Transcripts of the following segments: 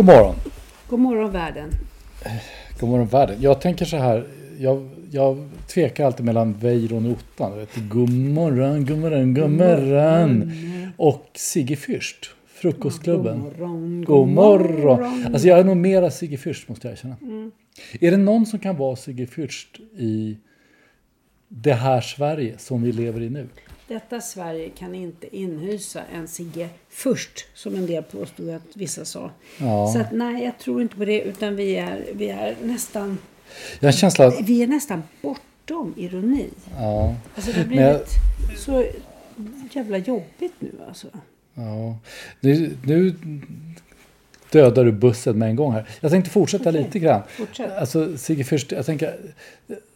God morgon. God morgon världen. God morgon världen. Jag tänker så här. Jag, jag tvekar alltid mellan Weiron och Ottan. Vet God morgon, god morgon, god morgon. Och Sigge Fürst. Frukostklubben. God morgon. God morgon. Alltså jag är nog mera Sigge Fürst måste jag erkänna. Är det någon som kan vara Sigge Fürst i det här Sverige som vi lever i nu? Detta Sverige kan inte inhysa en Sigge först, som en del påstod att vissa sa. Ja. Så att, nej, jag tror inte på det, utan vi är, vi är nästan Jag känsla vi är nästan bortom ironi. Ja. Alltså det har Men jag- blivit så jävla jobbigt nu alltså. Ja, nu, nu dödar du bussen med en gång här. Jag tänkte fortsätta Okej, lite grann. fortsätt. Alltså Sigge Fürst, jag tänker,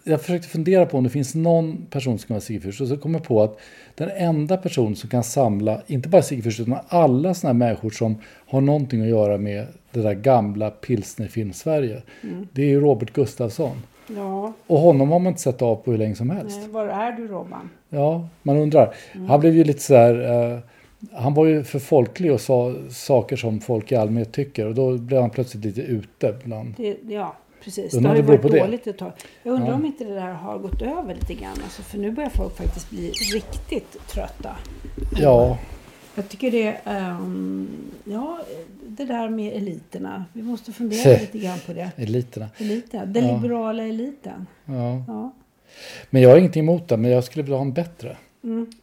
jag försökte fundera på om det finns någon person som kan vara Sigge Fürst och så kom jag på att den enda person som kan samla, inte bara Sigge Fürst utan alla sådana här människor som har någonting att göra med det där gamla pilsnerfilm-Sverige. Mm. Det är ju Robert Gustafsson. Ja, Och honom har man inte sett av på hur länge som helst. nej, var är du Robban? Ja, man undrar. Mm. Han blev ju lite så här... Eh, han var ju för folklig och sa saker som folk i allmänhet tycker. Och då blev han plötsligt lite ute bland... Det, ja, precis. Det Undrar har om ju det varit på det. dåligt ett tag. Jag undrar Ja. om inte det där har gått över lite grann. Alltså, för nu börjar folk faktiskt bli riktigt trötta. Ja, Jag tycker det, ehm, ja, det där med eliterna. Vi måste fundera lite grann på det. eliterna. Eliten, den Ja. liberala eliten. Ja. Ja. Men jag har ingenting emot det, men jag skulle vilja ha en bättre.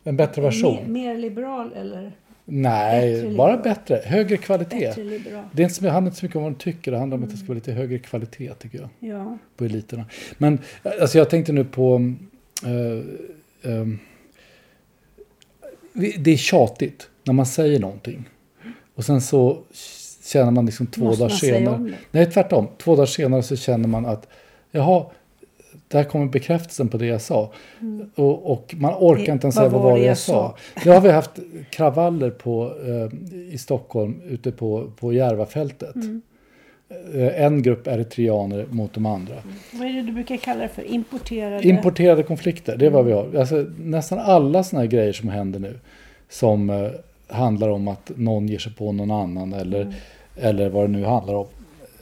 En bättre version. Mer, mer liberal eller Nej, Bättre bara bättre. Högre kvalitet. bättre? Det är inte, handlar inte så mycket om vad de tycker, det handlar om att det ska vara lite högre kvalitet tycker jag. Ja. på eliterna. Men alltså jag tänkte nu på... ehm, vi- det är tjatigt när man säger någonting. Och sen så känner man liksom två Måste dagar senare. Nej, tvärtom. Två dagar senare så känner man att jaha, där kommer bekräftelsen på det jag sa. Och, och man orkar inte ens säga vad var det jag jag sa. Nu har vi haft kravaller på, eh, i Stockholm ute på, på Järvafältet. Eh, En grupp eritreaner mot de andra. Vad är det du brukar kalla det för? Importerade? Importerade konflikter, det är vad vi har. Alltså, nästan alla såna här grejer som händer nu som eh, handlar om att någon ger sig på någon annan eller, eller vad det nu handlar om.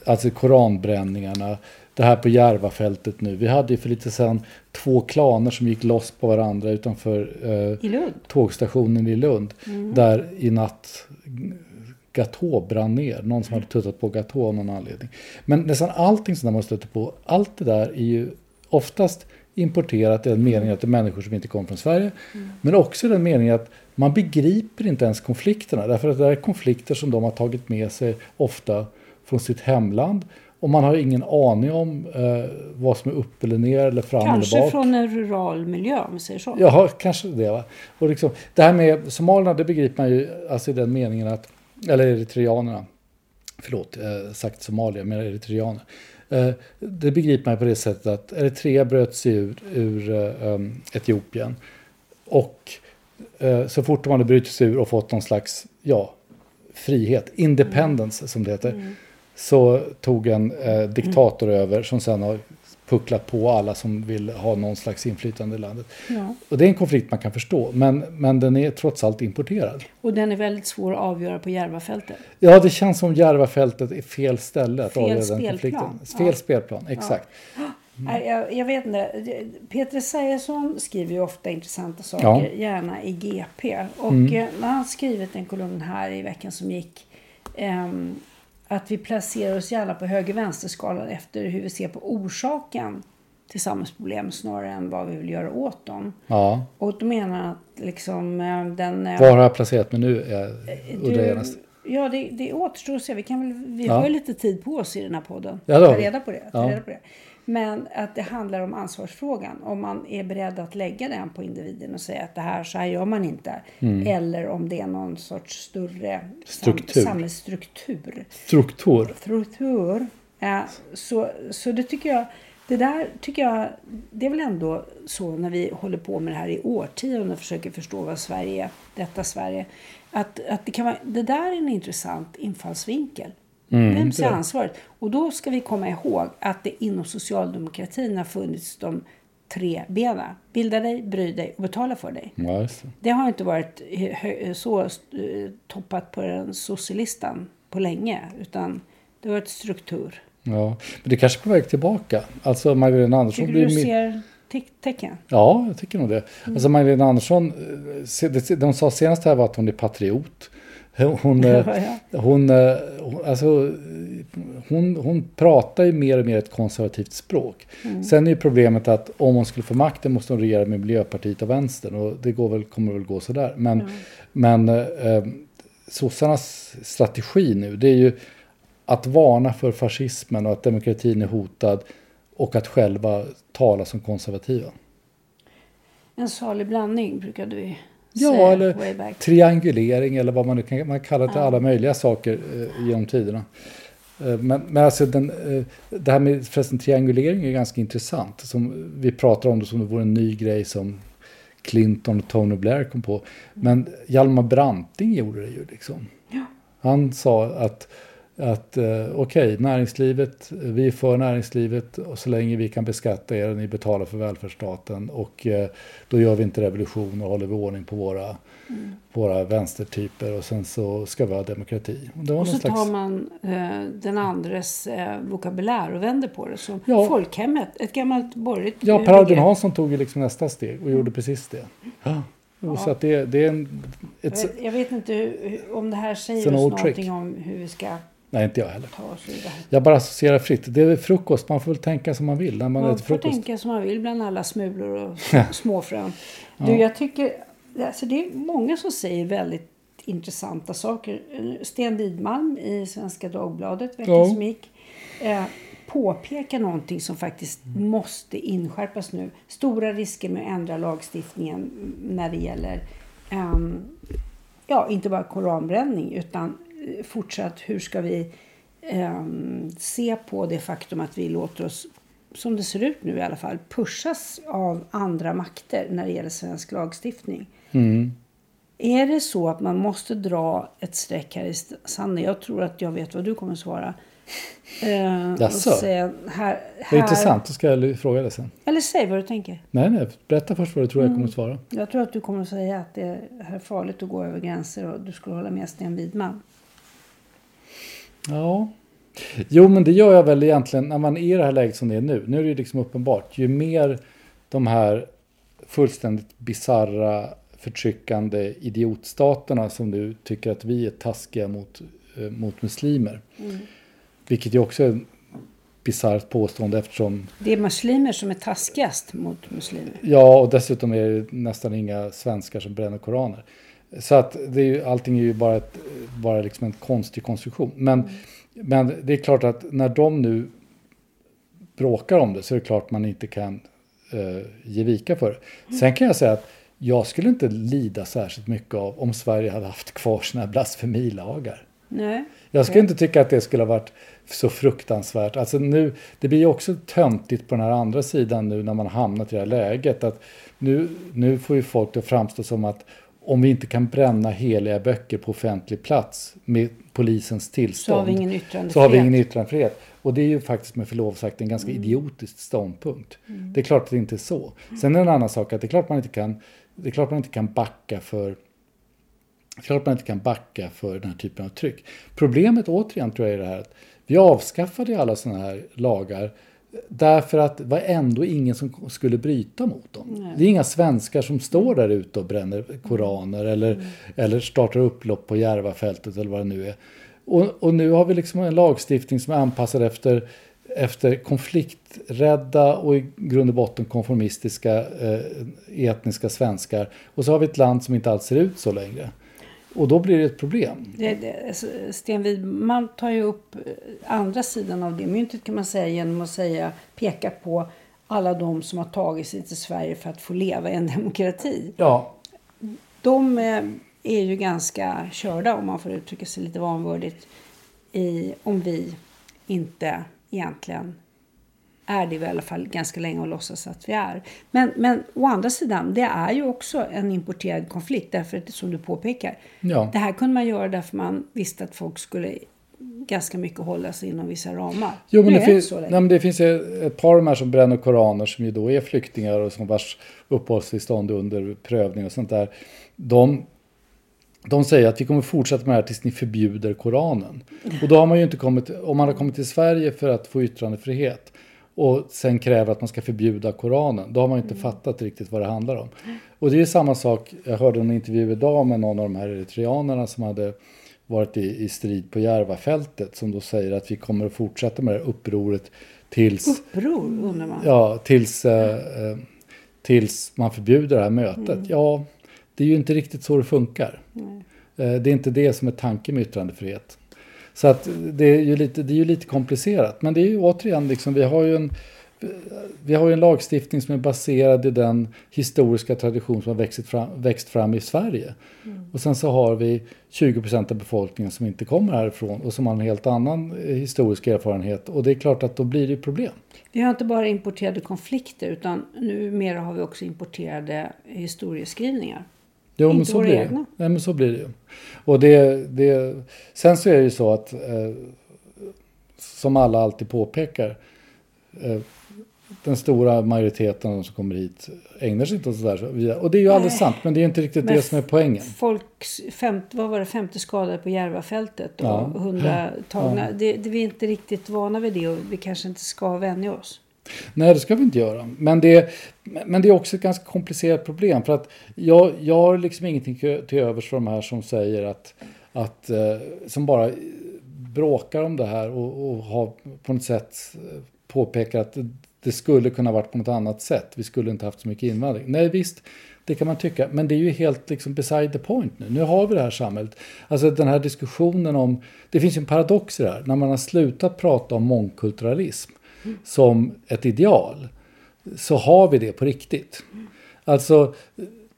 Alltså koranbränningarna, det här på Järvafältet nu. Vi hade ju för lite sedan två klaner som gick loss på varandra utanför eh, I Lund? tågstationen i Lund. Där i natt Gatå brann ner. Någon som hade tuttat på Gatå av någon anledning. Men nästan allting som man stöter på, allt det där är ju oftast importerat i den meningen att det är människor som inte kommer från Sverige. Men också i den meningen att man begriper inte ens konflikterna. Därför att det är konflikter som de har tagit med sig ofta från sitt hemland. Och man har ingen aning om eh, vad som är upp eller ner eller fram eller Kanske bak. från en rural miljö om vi säger så. Jaha, kanske det va. Och liksom, det här med somalierna, det begriper man ju alltså i den meningen att, eller eritreanerna, förlåt, eh, sagt somalier, men eritreaner. Eh, det begriper man på det sättet att Eritrea bröt sig ur, ur eh, Etiopien. Och eh, så fort de hade brutit sig ur och fått någon slags ja, frihet, independence som det heter, så tog en eh, diktator över som sen har pucklat på alla som vill ha någon slags inflytande i landet. Ja. Och det är en konflikt man kan förstå, men, men den är trots allt importerad. Och den är väldigt svår att avgöra på Järvafältet. Ja, det känns som Järvafältet är fel ställe att Fel avgöra den spelplan. konflikten. Fel Ja. spelplan, exakt. Nej, Jag, jag vet inte. Peter Esaiasson skriver ju ofta intressanta saker, Ja. Mm. gärna i GP. Och eh, när han skrivit en kolumn här i veckan som gick ehm, att vi placerar oss gärna på höger-vänster-skalan efter hur vi ser på orsaken till samhällsproblem snarare än vad vi vill göra åt dem. Ja. Och då menar att liksom eh, den... eh, Var har jag placerat mig nu? Jag undrar genast. Ja, det, det återstår att se. Vi, kan väl, vi Ja. har ju lite tid på oss i den här podden. Ja, har ta reda på det. Ta Ja. reda på det. Men att det handlar om ansvarsfrågan. Om man är beredd att lägga den på individen och säga att det här, så här gör man inte. Eller om det är någon sorts större sam- Struktur. samhällsstruktur. Struktur. Struktur. Ja, så, så det tycker jag, det där tycker jag, det är väl ändå så när vi håller på med det här i årtionden och försöker förstå vad Sverige är, detta Sverige. Att, att det, kan vara, det där är en intressant infallsvinkel. Mm, Vem ser det är ansvaret? Och då ska vi komma ihåg att det inom socialdemokratin har funnits de tre benen. Bilda dig, bry dig och betala för dig. Ja, det. Det har inte varit så eh, toppat på den socialistan på länge. Utan det har varit struktur. Ja. Men det kanske är på väg tillbaka. Alltså Magdalena Andersson Tycker blir... du ser te- tecken? Ja, jag tycker nog det. Alltså Magdalena Andersson, eh, det- de hon sa senast här var att hon är patriot. Hon, eh, Ja. hon, eh, hon, alltså, hon, hon pratar ju mer och mer ett konservativt språk. Sen är ju problemet att om hon skulle få makten måste hon regera med Miljöpartiet och Vänstern. Och det går väl, kommer väl gå sådär. Men, men eh, sossarnas strategi nu det är ju att varna för fascismen och att demokratin är hotad. Och att själva tala som konservativa. En salig blandning brukade vi Ja, eller triangulering eller vad man nu kan man kallar det till alla möjliga saker eh, genom tiderna. Eh, men, men alltså den, eh, det här med förresten triangulering är ganska intressant. Som vi pratar om det som det vore en ny grej som Clinton och Tony Blair kom på. Men Hjalmar Branting gjorde det ju liksom. Han sa att, att eh, okej, näringslivet, vi är för näringslivet och så länge vi kan beskatta er och ni betalar för välfärdsstaten och eh, då gör vi inte revolution och håller vi ordning på våra, våra vänstertyper och sen så ska vi ha demokrati. Och, det var Och så slags, tar man eh, den andres eh, vokabulär och vänder på det. Som Ja. folkhemmet, ett gammalt borgerligt ja, Per Albin. Hansson tog ju liksom nästa steg och gjorde precis det. Ja. Så att det, det är en... Ett, Jag- Jag vet inte hur, om det här säger oss någonting trick. om hur vi ska nej, inte jag heller. Jag bara associerar fritt. Det är frukost, man får väl tänka som man vill när man Man äter får frukost. tänka som man vill bland alla smulor och småfrön. Du, jag tycker, alltså det är många som säger väldigt intressanta saker. Sten Lidmalm i Svenska Dagbladet veckan Ja. som gick eh, påpekar någonting som faktiskt måste inskärpas nu. Stora risker med att ändra lagstiftningen när det gäller ehm, ja, inte bara koranbränning utan eh, fortsatt hur ska vi ehm, se på det faktum att vi låter oss, som det ser ut nu i alla fall, pushas av andra makter när det gäller svensk lagstiftning. Mm. Är det så att man måste dra ett streck här i sanden? Jag tror att jag vet vad du kommer svara. Eh, och Jaså? säga, här, Vad här, intressant, då ska jag fråga det sen. Eller säg vad du tänker. Nej, nej, berätta först vad du tror jag kommer att svara. Jag tror att du kommer att säga att det här är farligt att gå över gränser och du skulle hålla med Sten Widman. Ja. Jo, men det gör jag väl egentligen när man är i det här läget som det är nu. Nu är det ju liksom uppenbart. Ju mer de här fullständigt bizarra förtryckande idiotstaterna som nu tycker att vi är taskiga mot, eh, mot muslimer. Vilket ju också är ett bisarrt påstående eftersom Det är muslimer som är taskigast mot muslimer. Ja, och dessutom är det nästan inga svenskar som bränner koraner. Så att det är ju, allting är ju bara, ett, bara liksom en konstig konstruktion. Men, men det är klart att när de nu bråkar om det så är det klart man inte kan eh, ge vika för det. Sen kan jag säga att jag skulle inte lida särskilt mycket av om Sverige hade haft kvar sina blasfemilagar. Nej. Jag skulle inte tycka att det skulle ha varit så fruktansvärt. Alltså nu, det blir ju också töntigt på den här andra sidan nu när man hamnat i det här läget. Att nu, nu får ju folk det framstå som att om vi inte kan bränna heliga böcker på offentlig plats med polisens tillstånd. Så har vi ingen yttrandefrihet. Så har vi ingen yttrandefrihet. Och det är ju faktiskt med förlov sagt en ganska mm. idiotisk ståndpunkt. Mm. Det är klart att det inte är så. Sen är det en annan sak att det är klart man inte kan, det är klart man inte kan backa för det är klart man inte kan backa för den här typen av tryck. Problemet återigen tror jag är det här att vi avskaffade alla sådana här lagar Därför att det var ändå ingen som skulle bryta mot dem. Nej. Det är inga svenskar som står där ute och bränner koraner eller, mm. eller startar upplopp på Järvafältet eller vad det nu är. Och, och, nu har vi liksom en lagstiftning som är anpassad efter, efter konflikträdda och i grund och botten konformistiska eh, etniska svenskar. Och så har vi ett land som inte alls ser ut så längre. Och då blir det ett problem. Det, det, alltså, Sten Widman tar ju upp eh, andra sidan av det myntet kan man säga genom att säga, peka på alla de som har tagit sig till Sverige för att få leva i en demokrati. Ja. De eh, är ju ganska körda om man får uttrycka sig lite vanvördigt i, om vi inte egentligen är det i alla fall ganska länge och låtsas att vi är. Men, men å andra sidan, det är ju också en importerad konflikt. Därför att, som du påpekar, ja. det här kunde man göra därför man visste att folk skulle ganska mycket hålla sig inom vissa ramar. Jo, men det, finns, nej, men det finns ett par av de här som bränner koraner som ju då är flyktingar och som vars uppehållstillstånd under prövning och sånt där. De, de säger att vi kommer fortsätta med det här tills ni förbjuder Koranen. Och då har man ju inte kommit, om man har kommit till Sverige för att få yttrandefrihet och sen kräver att man ska förbjuda Koranen. Då har man inte mm. fattat riktigt vad det handlar om. Och det är samma sak, jag hörde en intervju idag med någon av de här eritreanerna som hade varit i, i strid på Järvafältet som då säger att vi kommer att fortsätta med det här upproret tills... Uppror undrar man. Ja, tills, eh, eh, tills man förbjuder det här mötet. Mm. Ja, det är ju inte riktigt så det funkar. Eh, det är inte det som är tanken med yttrandefrihet. Så att det är ju lite, det är ju lite komplicerat. Men det är ju återigen, liksom, vi har ju en vi har ju en lagstiftning som är baserad i den historiska tradition som har växt fram, växt fram i Sverige. Mm. Och sen så har vi 20 procent av befolkningen som inte kommer härifrån och som har en helt annan eh, historisk erfarenhet. Och det är klart att då blir det problem. Vi har inte bara importerade konflikter utan numera har vi också importerade historieskrivningar. Jo, men så blir det. Nej, men så blir det ju. Och det, det, sen så är det ju så att, eh, som alla alltid påpekar, eh, den stora majoriteten av de som kommer hit ägnar sig inte åt sådär. Och det är ju alldeles sant, men det är inte riktigt men det som är poängen. Folks, fem, vad var det, 50 skadade på Järvafältet och ja. 100 tagna. Ja. Det, det, vi är inte riktigt vana vid det och vi kanske inte ska vänja oss. Nej, det ska vi inte göra. Men det, men det är också ett ganska komplicerat problem. För att jag, jag har liksom ingenting till övers för de här som säger att, att eh, som bara bråkar om det här och, och har på något sätt eh, påpekar att det skulle kunna varit på något annat sätt. Vi skulle inte haft så mycket invandring. Nej, visst, det kan man tycka. Men det är ju helt liksom beside the point nu. Nu har vi det här samhället. Alltså den här diskussionen om... Det finns ju en paradox i det här. När man har slutat prata om mångkulturalism som ett ideal så har vi det på riktigt. Alltså,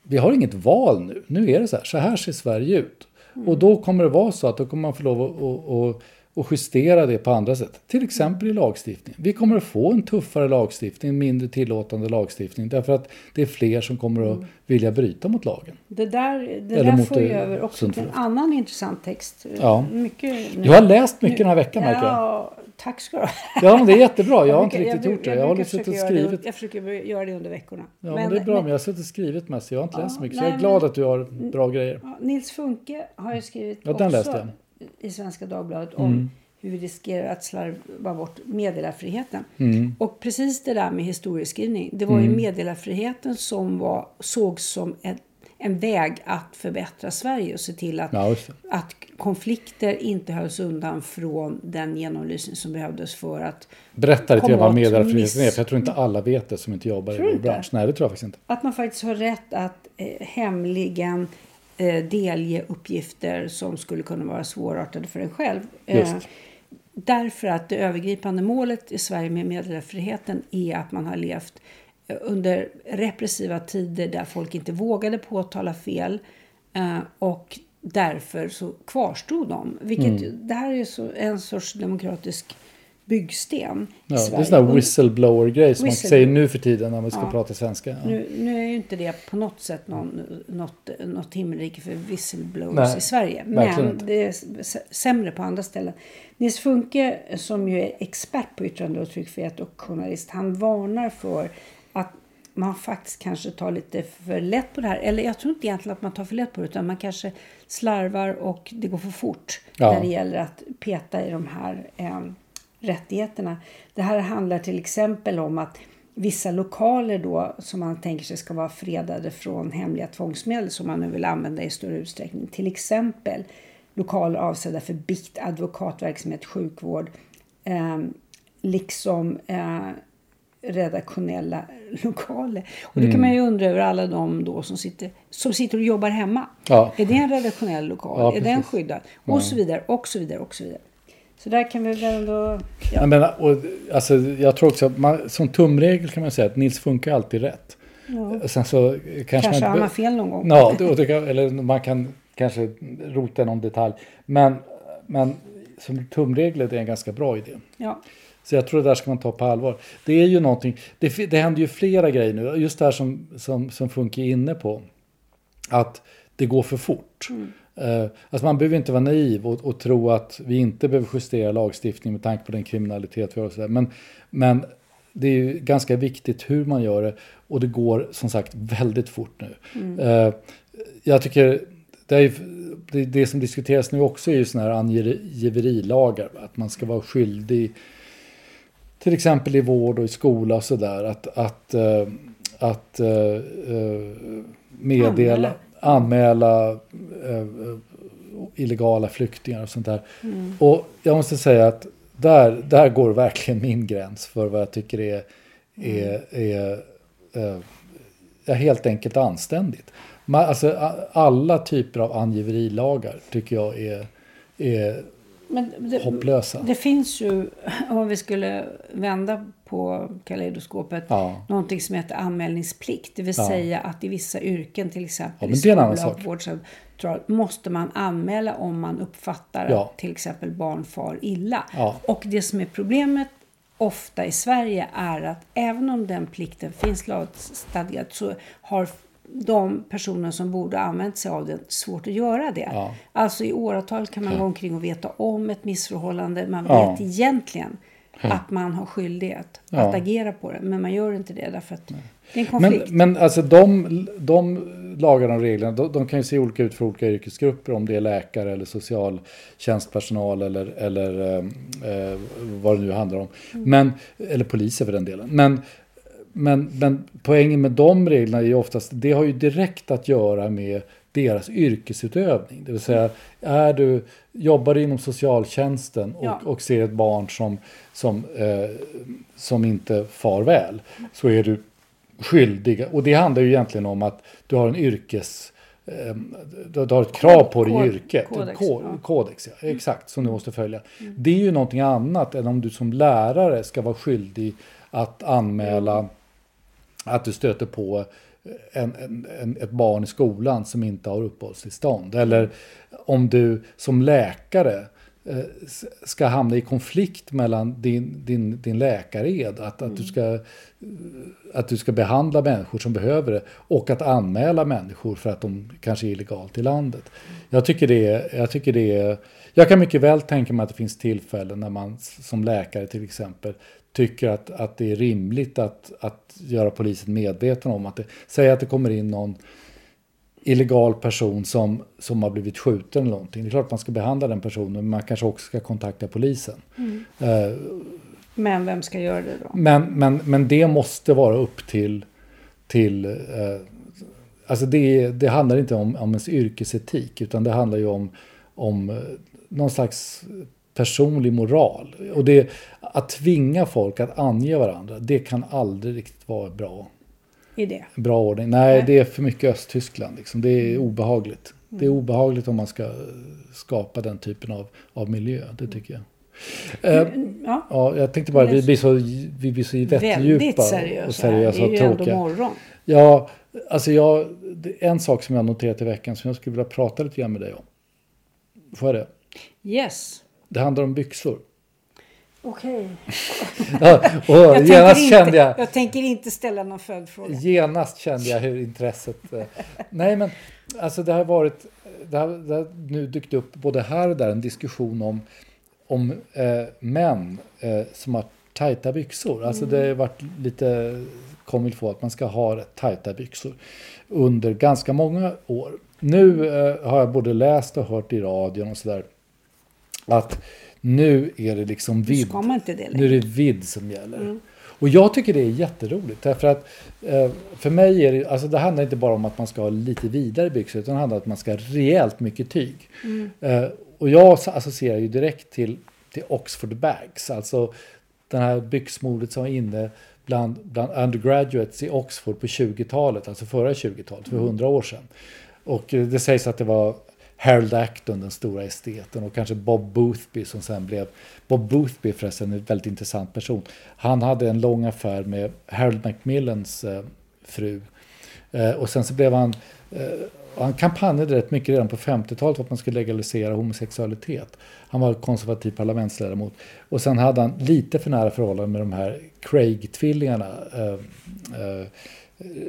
vi har inget val nu. Nu är det så här, så här ser Sverige ut. Och då kommer det vara så att då kommer man få lov att, att, att justera det på andra sätt. Till exempel i lagstiftning. Vi kommer att få en tuffare lagstiftning, en mindre tillåtande lagstiftning. Därför att det är fler som kommer att vilja bryta mot lagen. Det där, det Eller där får ju över också till en annan intressant text. Ja. Mycket, jag har läst mycket den här veckan märker jag. Tack ska du ha. Ja, det är jättebra. Jag har inte riktigt gjort det. Jag, har suttit och skrivit. jag försöker göra det under veckorna. Ja, men, men det är bra. Men, men jag har suttit och skrivit mest. Jag har inte ja, läst mycket. Så jag är glad att du har bra grejer. Nils Funke har ju skrivit ja, den också jag. I Svenska Dagbladet om mm. hur vi riskerar att slarva bort meddelarfriheten. Mm. Och precis det där med historieskrivning. Det var mm. ju meddelarfriheten som var, sågs som ett en väg att förbättra Sverige och se till att, ja, att konflikter inte hölls undan från den genomlysning som behövdes för att Berätta lite vad meddelarfriheten är, för jag tror inte alla vet det som inte jobbar i vår bransch. Nej, det tror jag faktiskt inte. Att man faktiskt har rätt att eh, hemligen delge uppgifter som skulle kunna vara svårartade för en själv. Eh, därför att det övergripande målet i Sverige med meddelarfriheten är att man har levt under repressiva tider där folk inte vågade påtala fel. Eh, och därför så kvarstod de. Vilket, Det här är så, en sorts demokratisk byggsten i Ja, det är Sverige. en sån här Och whistleblower-grej som man Whistle- säger nu för tiden när man ska Ja. prata svenska. Ja. Nu, nu är ju inte det på något sätt någon, något, något himmelrike för whistleblowers Nej, i Sverige. Men det är sämre på andra ställen. Nils Funke som ju är expert på yttrande och tryckfrihet och journalist. Han varnar för att man faktiskt kanske tar lite för lätt på det här. Eller jag tror inte egentligen att man tar för lätt på det. Utan man kanske slarvar och det går för fort. Ja. När det gäller att peta i de här eh, rättigheterna. Det här handlar till exempel om att vissa lokaler då som man tänker sig ska vara fredade från hemliga tvångsmedel som man nu vill använda i större utsträckning. Till exempel lokaler avsedda för bikt, advokatverksamhet, sjukvård. Eh, liksom eh, redaktionella lokaler. Och då kan man ju undra över alla de då som sitter, som sitter och jobbar hemma. Ja. Är det en redaktionell lokal? Ja, är den skyddad? Och så vidare, och så vidare, och så vidare. Så där kan vi väl ändå... Ja. Jag, menar, och, alltså, jag tror också att man, som tumregel kan man säga att Nils funkar alltid rätt. Sen så kanske, Kanske man har fel någon gång. Ja, eller man kan kanske rota någon detalj. Men, men som tumregel är det en ganska bra idé. Ja. Så jag tror det där ska man ta på allvar. Det är ju någonting, det, det händer ju flera grejer nu. Just det här som, som, som Funke är inne på. Att det går för fort. Eh, alltså man behöver inte vara naiv och, och tro att vi inte behöver justera lagstiftning med tanke på den kriminalitet vi har. Och så. Men, men det är ju ganska viktigt hur man gör det. Och det går som sagt väldigt fort nu. Eh, jag tycker det, är, det, det som diskuteras nu också är ju sådana här angiverilagar. Att man ska vara skyldig till exempel i vård och i skola och sådär. Att, att, eh, att eh, eh, meddela, anmäla eh, eh, illegala flyktingar och sånt där. Och jag måste säga att där, där går verkligen min gräns för vad jag tycker är, är, är eh, ja, helt enkelt anständigt. Man, alltså, alla typer av angiverilagar tycker jag är, är det, hopplösa. det finns ju, om vi skulle vända på kaleidoskopet, Ja. någonting som heter anmälningsplikt. Det vill Ja. säga att i vissa yrken, till exempel Ja, i skola och vårdcentral, måste man anmäla om man uppfattar Ja. att till exempel barn far illa. Ja. Och det som är problemet ofta i Sverige är att även om den plikten finns lagstadgat så har de personer som borde ha använt sig av den svårt att göra det. Ja. Alltså i åratal kan man gå omkring och veta om ett missförhållande. Man Ja. vet egentligen att man har skyldighet Ja. att agera på det. Men man gör inte det därför att det är en Men, konflikt. men alltså de, de lagarna och reglerna, de, de kan ju se olika ut för olika yrkesgrupper. Om det är läkare eller socialtjänstpersonal eller, eller eh, eh, vad det nu handlar om. Men, eller poliser för den delen. Men, men, men poängen med de reglerna är ju oftast, det har ju direkt att göra med deras yrkesutövning. Det vill säga, är du, jobbar du inom socialtjänsten och, Ja. och ser ett barn som, som, eh, som inte far väl, så är du skyldig. Och det handlar ju egentligen om att du har en yrkes... eh, Du har ett krav på dig i yrket. kodex, Ko- ja. Kodex, ja. Exakt, som du måste följa. Det är ju någonting annat än om du som lärare ska vara skyldig att anmäla att du stöter på en, en, en, ett barn i skolan som inte har uppehållstillstånd. Eller om du som läkare eh, ska hamna i konflikt mellan din, din, din läkared, att, att, du ska, eh, att du ska behandla människor som behöver det och att anmäla människor för att de kanske är illegalt i landet. Jag tycker det är, jag tycker det är, jag kan mycket väl tänka mig att det finns tillfällen när man som läkare till exempel tycker att, att det är rimligt att, att göra polisen medveten om att det, säg att det kommer in någon illegal person som, som har blivit skjuten eller någonting. Det är klart att man ska behandla den personen, men man kanske också ska kontakta polisen. Eh, Men vem ska göra det då? men, men, men det måste vara upp till... till eh, alltså det, det handlar inte om, om ens yrkesetik, utan det handlar ju om, om eh, någon slags personlig moral. Och det, att tvinga folk att ange varandra, det kan aldrig riktigt vara bra, I det? bra ordning. Nej, det är för mycket Östtyskland. Liksom. Det är obehagligt. Det är obehagligt om man ska skapa den typen av, av miljö, det tycker jag. Eh, Ja. Ja, jag tänkte bara, vi blir så, vi blir så jättedjupa seriösa. och seriösa det är och ju ändå tråkiga. morgon. Ja, alltså jag, en sak som jag noterat i veckan som jag skulle vilja prata lite grann med dig om. Får jag det? Yes. Det handlar om byxor. Okej. Ja, och Jag, tänker genast inte- kände jag, jag tänker inte ställa någon följdfråga. genast kände jag hur intresset... eh, Nej, men alltså det har varit... Det har, det har nu dykt upp både här och där en diskussion om, om eh, män eh, som har tajta byxor. Alltså det har varit lite kommit på att man ska ha tajta byxor under ganska många år. Nu eh, har jag både läst och hört i radion och sådär att nu är det liksom vidd. det Nu är det vidd som gäller. Och jag tycker det är jätteroligt. Därför att eh, för mig är det, alltså det handlar inte bara om att man ska ha lite vidare byxor. Utan det handlar om att man ska ha rejält mycket tyg. Eh, och jag associerar ju direkt till, till Oxford Bags. Alltså den här byxmodet som var inne bland, bland undergraduates i Oxford på 20-talet. Alltså förra 20-talet, för 100 år sedan. Och eh, det sägs att det var Harold Acton, den stora esteten, och kanske Bob Boothby som sen blev... Bob Boothby förresten, en väldigt intressant person. Han hade en lång affär med Harold Macmillans eh, fru. Eh, och sen så blev han... Eh, han kampanjade rätt mycket redan på 50-talet för att man skulle legalisera homosexualitet. Han var konservativ parlamentsledamot. Och sen hade han lite för nära förhållanden med de här Craig-tvillingarna. Eh, eh,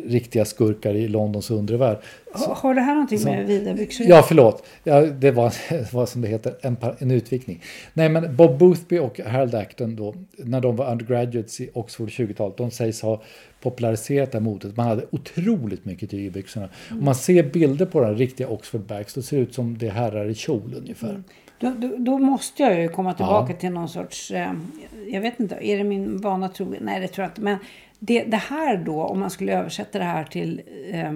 Riktiga skurkar i Londons undre värld. Har- det här någonting Så- med vida byxor Ja, förlåt. Ja, det var vad som det heter, en, en utvikning. Nej, men Bob Boothby och Harold Acton då, när de var undergraduates i Oxford 20-talet, de sägs ha populariserat det här modet. Man hade otroligt mycket tyg i byxorna. Om man ser bilder på den riktiga Oxford bags, då ser det ut som det herrar i kjol ungefär. Då, då, då måste jag ju komma tillbaka till någon sorts... Eh, jag vet inte, är det min vana tro? Nej, det tror jag inte. Men det, det här då, om man skulle översätta det här till eh,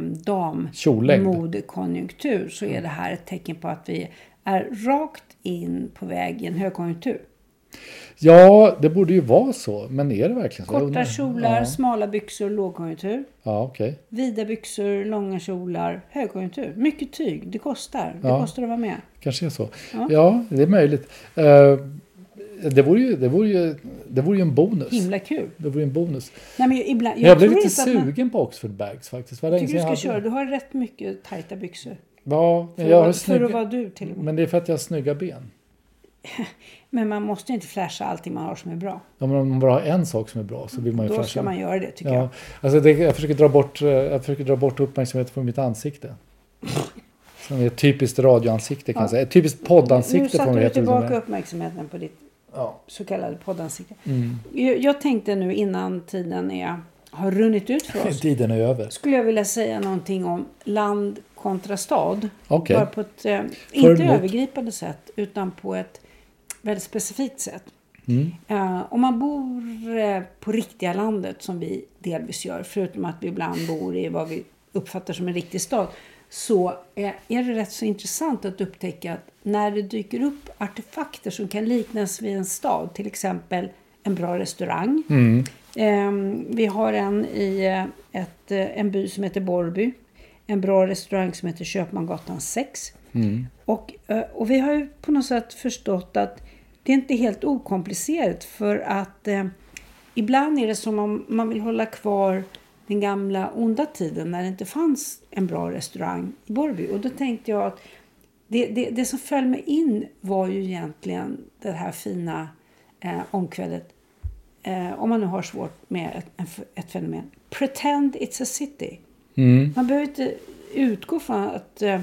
dammodekonjunktur så är det här ett tecken på att vi är rakt in på väg i en högkonjunktur. Ja, det borde ju vara så, men är det verkligen så? Korta kjolar, Ja, smala byxor, lågkonjunktur. ja okej. Vida byxor, långa kjolar, högkonjunktur. Mycket tyg, det kostar. Det Ja. kostar att vara med. Kanske är så. Ja. Ja, det är möjligt. Eh, det, vore ju, det, vore ju, det vore ju en bonus. Himla kul. Det vore en bonus. Nej, men ibland, Men jag, blev lite att man- sugen på Oxford bags faktiskt. Jag länge tycker du ska jag köra. hade- Du har rätt mycket tajta byxor. Ja, För, jag har vara- för att snygga... vara du till och med. Men det är för att jag har snygga ben. Men man måste inte flasha allting man har som är bra. Ja, men om man bara har en sak som är bra så vill man ju Då flasha. ska man göra det tycker Ja, alltså det, jag, försöker dra bort, eh, jag försöker dra bort uppmärksamhet från mitt ansikte. Som är ett typiskt radioansikte kan jag säga. Ett typiskt jag. Nu poddansikte satte du tillbaka uppmärksamheten på ditt Ja. så kallade poddansikte. Mm. Jag, jag tänkte nu innan tiden är, har runnit ut för oss. Tiden är över. skulle jag vilja säga någonting om land kontra stad. Okej. Bara på ett, eh, inte övergripande sätt, utan på ett väldigt specifikt sätt. Mm. Eh, om man bor eh, på riktiga landet, som vi delvis gör, förutom att vi ibland bor i vad vi uppfattar som en riktig stad, så är det rätt så intressant att upptäcka att när det dyker upp artefakter som kan liknas vid en stad, till exempel en bra restaurang. Mm. Eh, vi har en i eh, ett, eh, en by som heter Borrby. En bra restaurang som heter Köpmangatan 6. Mm. Och, eh, och vi har ju på något sätt förstått att det är inte helt okomplicerat för att eh, ibland är det som om man vill hålla kvar den gamla onda tiden när det inte fanns en bra restaurang i Borrby. Och då tänkte jag att det, det, det som föll mig in var ju egentligen det här fina eh, omkvädet. Eh, om man nu har svårt med ett, ett fenomen. Pretend it's a city. Mm. Man behöver inte utgå från att eh,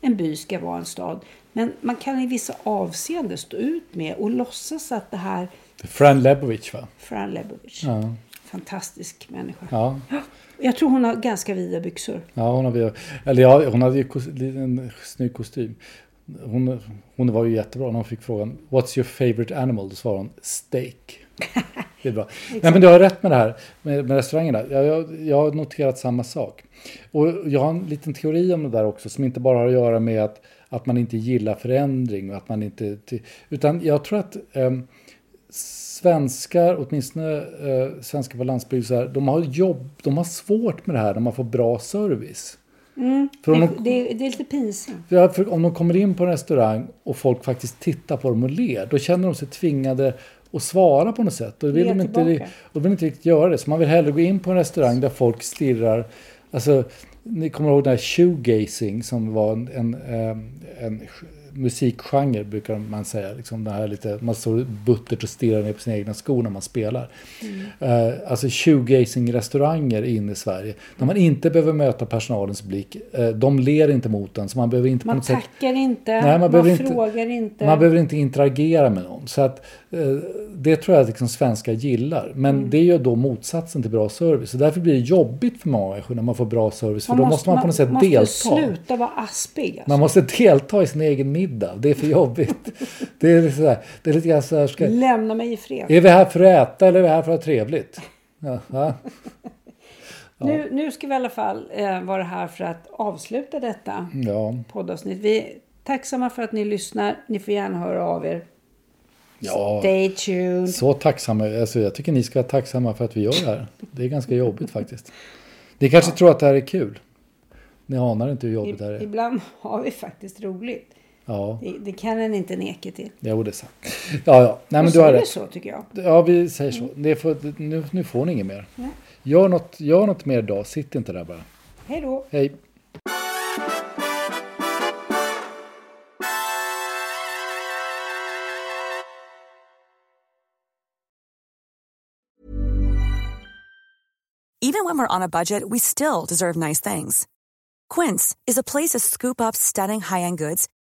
en by ska vara en stad. Men man kan i vissa avseenden stå ut med och låtsas att det här Fran Lebowitz va? Fran Lebowitz, Ja. Fantastisk människa. Ja, Jag tror hon har ganska vida byxor. ja hon, hade, eller ja, hon hade ju en snygg kostym. Hon, hon var ju jättebra när hon fick frågan What's your favorite animal? Då svarade hon steak. Det är bra. Nej, men du har rätt med det här med, med restaurangerna. Jag, jag, jag har noterat samma sak. Och jag har en liten teori om det där också som inte bara har att göra med att, att man inte gillar förändring. Och att man inte, utan jag tror att ehm, svenskar, åtminstone eh, svenskar på landsbygd, så här, de har jobb, de har svårt med det här när man får bra service. För om Det, de, det, det är lite pinsamt. Om de kommer in på en restaurang och folk faktiskt tittar på dem och ler, då känner de sig tvingade att svara på något sätt. Då vill de inte, de vill inte riktigt göra det. Så man vill hellre gå in på en restaurang där folk stirrar. Alltså, ni kommer ihåg den här shoegazing som var en, en, eh, en musikgenre brukar man säga. Liksom det här lite, man står buttert och stirrar ner på sina egna skor när man spelar. Mm. Uh, alltså shoegazing-restauranger in i Sverige. Där man inte behöver möta personalens blick. Uh, de ler inte mot en. Så man behöver inte man tackar sätt, inte, nej, man, man behöver frågar inte. Man behöver inte interagera med någon. Så att, uh, det tror jag att liksom svenskar gillar. Men mm. det är ju då motsatsen till bra service. Så därför blir det jobbigt för många människor när man får bra service. För man då måste man på något sätt delta. Man måste sluta vara aspig. Alltså. Man måste delta i sin egen middag. Det är för jobbigt. det, är så här, det är lite grann så här, ska... Lämna mig i fred. Är vi här för att äta eller är vi här för att ha trevligt? Ja, ja. Nu, nu ska vi i alla fall eh, vara här för att avsluta detta ja. poddavsnitt. Vi är tacksamma för att ni lyssnar. Ni får gärna höra av er. Ja, Stay tuned. Så tacksamma. Alltså, jag tycker ni ska vara tacksamma för att vi gör det här. Det är ganska jobbigt faktiskt. Ni kanske ja. tror att det här är kul. Ni anar inte hur jobbigt I, det här är. Ibland har vi faktiskt roligt. Ja. Det, det kan en inte neka till. Jo, det är sant. Ja, ja. Nej, men du har rätt. så tycker jag. Ja, vi säger så. Mm. Får, nu, nu får ni inget mer. Nej. Gör något, gör något mer idag. Sitt inte där bara. Hej då. Hej. Even when we're on a budget we still deserve nice things. Quince is a place to scoop up stunning high-end goods